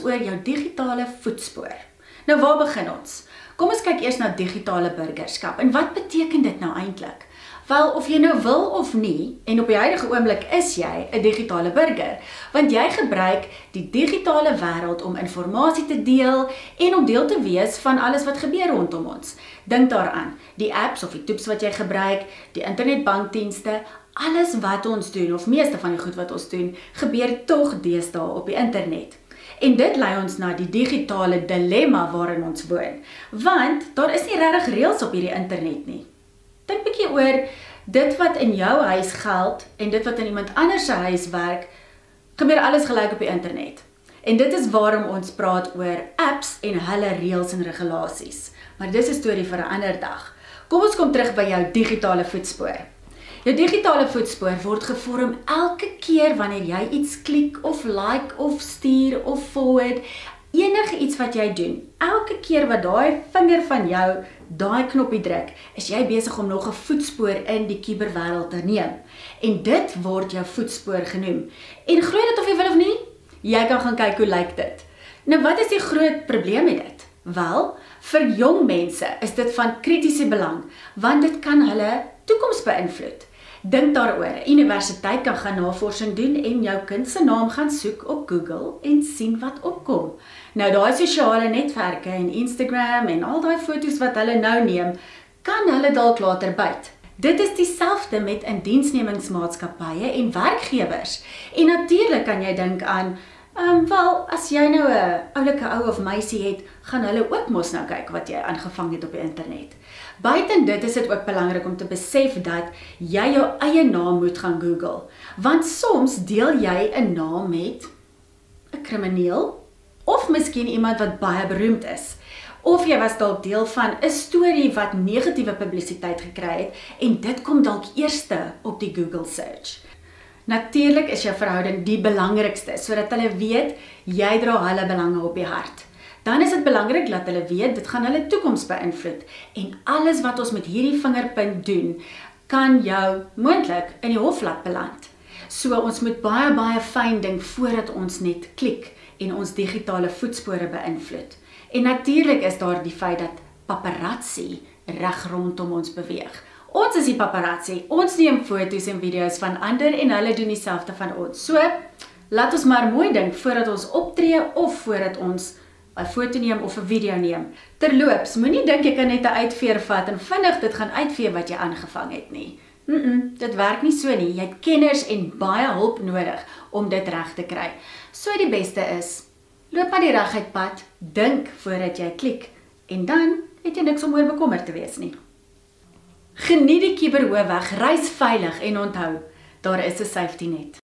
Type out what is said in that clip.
oor jou digitale voetspoor. Nou waar begin ons? Kom ons kyk eers na digitale burgerskap. En wat beteken dit nou eintlik? Wel, of jy nou wil of nie, en op die huidige oomblik is jy 'n digitale burger, want jy gebruik die digitale wêreld om inligting te deel en om deel te wees van alles wat gebeur rondom ons. Dink daaraan, die apps of die toeps wat jy gebruik, die internetbankdienste, alles wat ons doen of meeste van die goed wat ons doen, gebeur tog deesdae op die internet. En dit lei ons na die digitale dilemma waarin ons woon. Want daar is nie regtig reëls op hierdie internet nie. Dink 'n bietjie oor dit wat in jou huis geld en dit wat in iemand anders se huis werk, gebeur alles gelyk op die internet. En dit is waarom ons praat oor apps en hulle reëls en regulasies. Maar dis 'n storie vir 'n ander dag. Kom ons kom terug by jou digitale voetspoor. Jou digitale voetspoor word gevorm elke keer wanneer jy iets klik of like of stuur of forward, enige iets wat jy doen. Elke keer wat daai vinger van jou daai knoppie druk, is jy besig om nog 'n voetspoor in die kuberwêreld te neem. En dit word jou voetspoor genoem. En glo dit of jy wil of nie, jy kan gaan kyk hoe lyk dit. Nou wat is die groot probleem met dit? Wel, vir jong mense is dit van kritiese belang want dit kan hulle toekoms beïnvloed. Dink daaroor. Universiteit kan gaan navorsing doen en jou kind se naam gaan soek op Google en sien wat opkom. Nou daai sosiale netwerke en Instagram en al daai foto's wat hulle nou neem, kan hulle dalk later byt. Dit is dieselfde met indiensnemingsmaatskappye en werkgewers. En natuurlik kan jy dink aan Ehm um, wel, as jy nou 'n oulike ou of meisie het, gaan hulle ook mos nou kyk wat jy aangevang het op die internet. Buiten dit is dit ook belangrik om te besef dat jy jou eie naam moet gaan Google, want soms deel jy 'n naam met 'n krimineel of miskien iemand wat baie beroemd is. Of jy was dalk deel van 'n storie wat negatiewe publisiteit gekry het en dit kom dalk eerste op die Google search. Natuurlik is jou verhouding die belangrikste sodat hulle weet jy dra hulle belange op die hart. Dan is dit belangrik dat hulle weet dit gaan hulle toekoms beïnvloed en alles wat ons met hierdie vingerpunt doen kan jou moontlik in die hof laat beland. So ons moet baie baie fyn dink voordat ons net klik en ons digitale voetspore beïnvloed. En natuurlik is daar die feit dat paparazzi reg rondom ons beweeg. Ons is die paparazzi. Ons neem foto's en video's van ander en hulle doen dieselfde van ons. So, laat ons maar mooi dink voordat ons optree of voordat ons 'n foto neem of 'n video neem. Terloops, moenie dink jy kan net 'n uitveer vat en vinnig dit gaan uitvee wat jy aangevang het nie. Mm, -mm dit werk nie so nie. Jy het kenners en baie hulp nodig om dit reg te kry. So die beste is, loop maar die reguit pad, dink voordat jy klik en dan het jy niks om oor bekommer te wees nie. Geniet die kuberhoofweg, reis veilig en onthou, daar is 'n safety net.